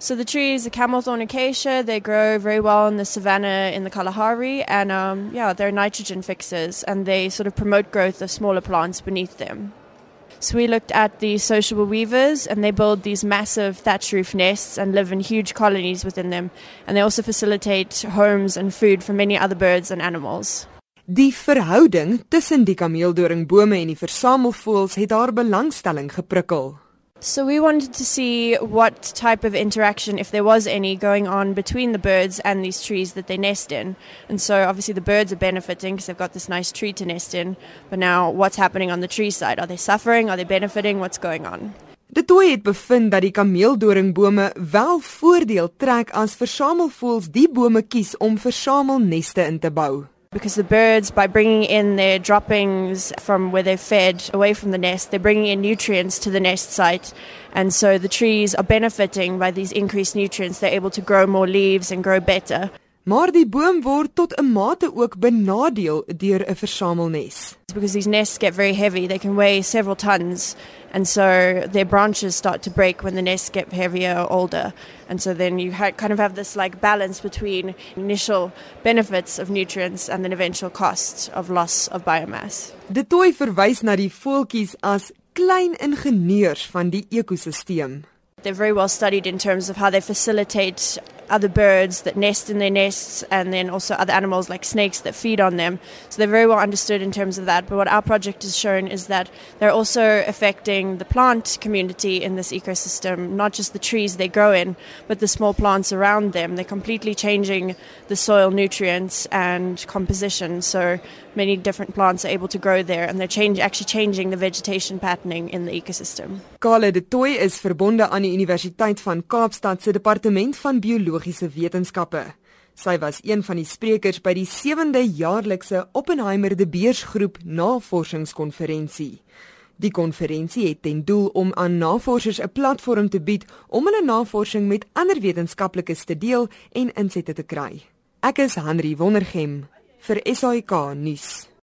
So the tree is a camel thorn acacia. They grow very well in the savanna in the Kalahari, and um, yeah, they're nitrogen fixers, and they sort of promote growth of smaller plants beneath them. So we looked at the sociable weavers, and they build these massive thatch roof nests and live in huge colonies within them, and they also facilitate homes and food for many other birds and animals. Die verhouding tussen die kameeldoringbome en die versamelvoëls het haar belangstelling geprikkel. So we wanted to see what type of interaction, if there was any, going on between the birds and these trees that they nest in. And so obviously the birds are benefiting because they've got this nice tree to nest in. But now what's happening on the tree side? Are they suffering? Are they benefiting? What's going on? De toy het bevind dat die kameeldoringbome wel voordeel trek as versamelvoëls die bome kies om versamelneste in te bou. Because the birds, by bringing in their droppings from where they're fed away from the nest, they're bringing in nutrients to the nest site. And so the trees are benefiting by these increased nutrients. They're able to grow more leaves and grow better. Maar die boom word tot 'n mate ook benadeel deur 'n versamelnes. Because these nests get very heavy, they can weigh several tons, and so their branches start to break when the nests get heavier or older. And so then you ha- kind of have this like balance between initial benefits of nutrients and then eventual cost of loss of biomass. Du Toit verwys na die voeltjies as klein ingenieurs van die ekosisteem. They're very well studied in terms of how they facilitate other birds that nest in their nests and then also other animals like snakes that feed on them. So they're very well understood in terms of that. But what our project has shown is that they're also affecting the plant community in this ecosystem, not just the trees they grow in, but the small plants around them. They're completely changing the soil nutrients and composition. So many different plants are able to grow there and they're change, actually changing the vegetation patterning in the ecosystem. Carla du Toit is verbonde aan die Universiteit van Kaapstad se departement van biologiese wetenskappe. Sy was een van die sprekers by die 7de jaarlikse Oppenheimer de Beers groep navorsingskonferensie. Die konferensie het ten doel om aan navorsers 'n platform te bied om hulle navorsing met ander wetenskaplikes te deel en insette te kry. Ek is Henry Wondergem vir SAK nuus.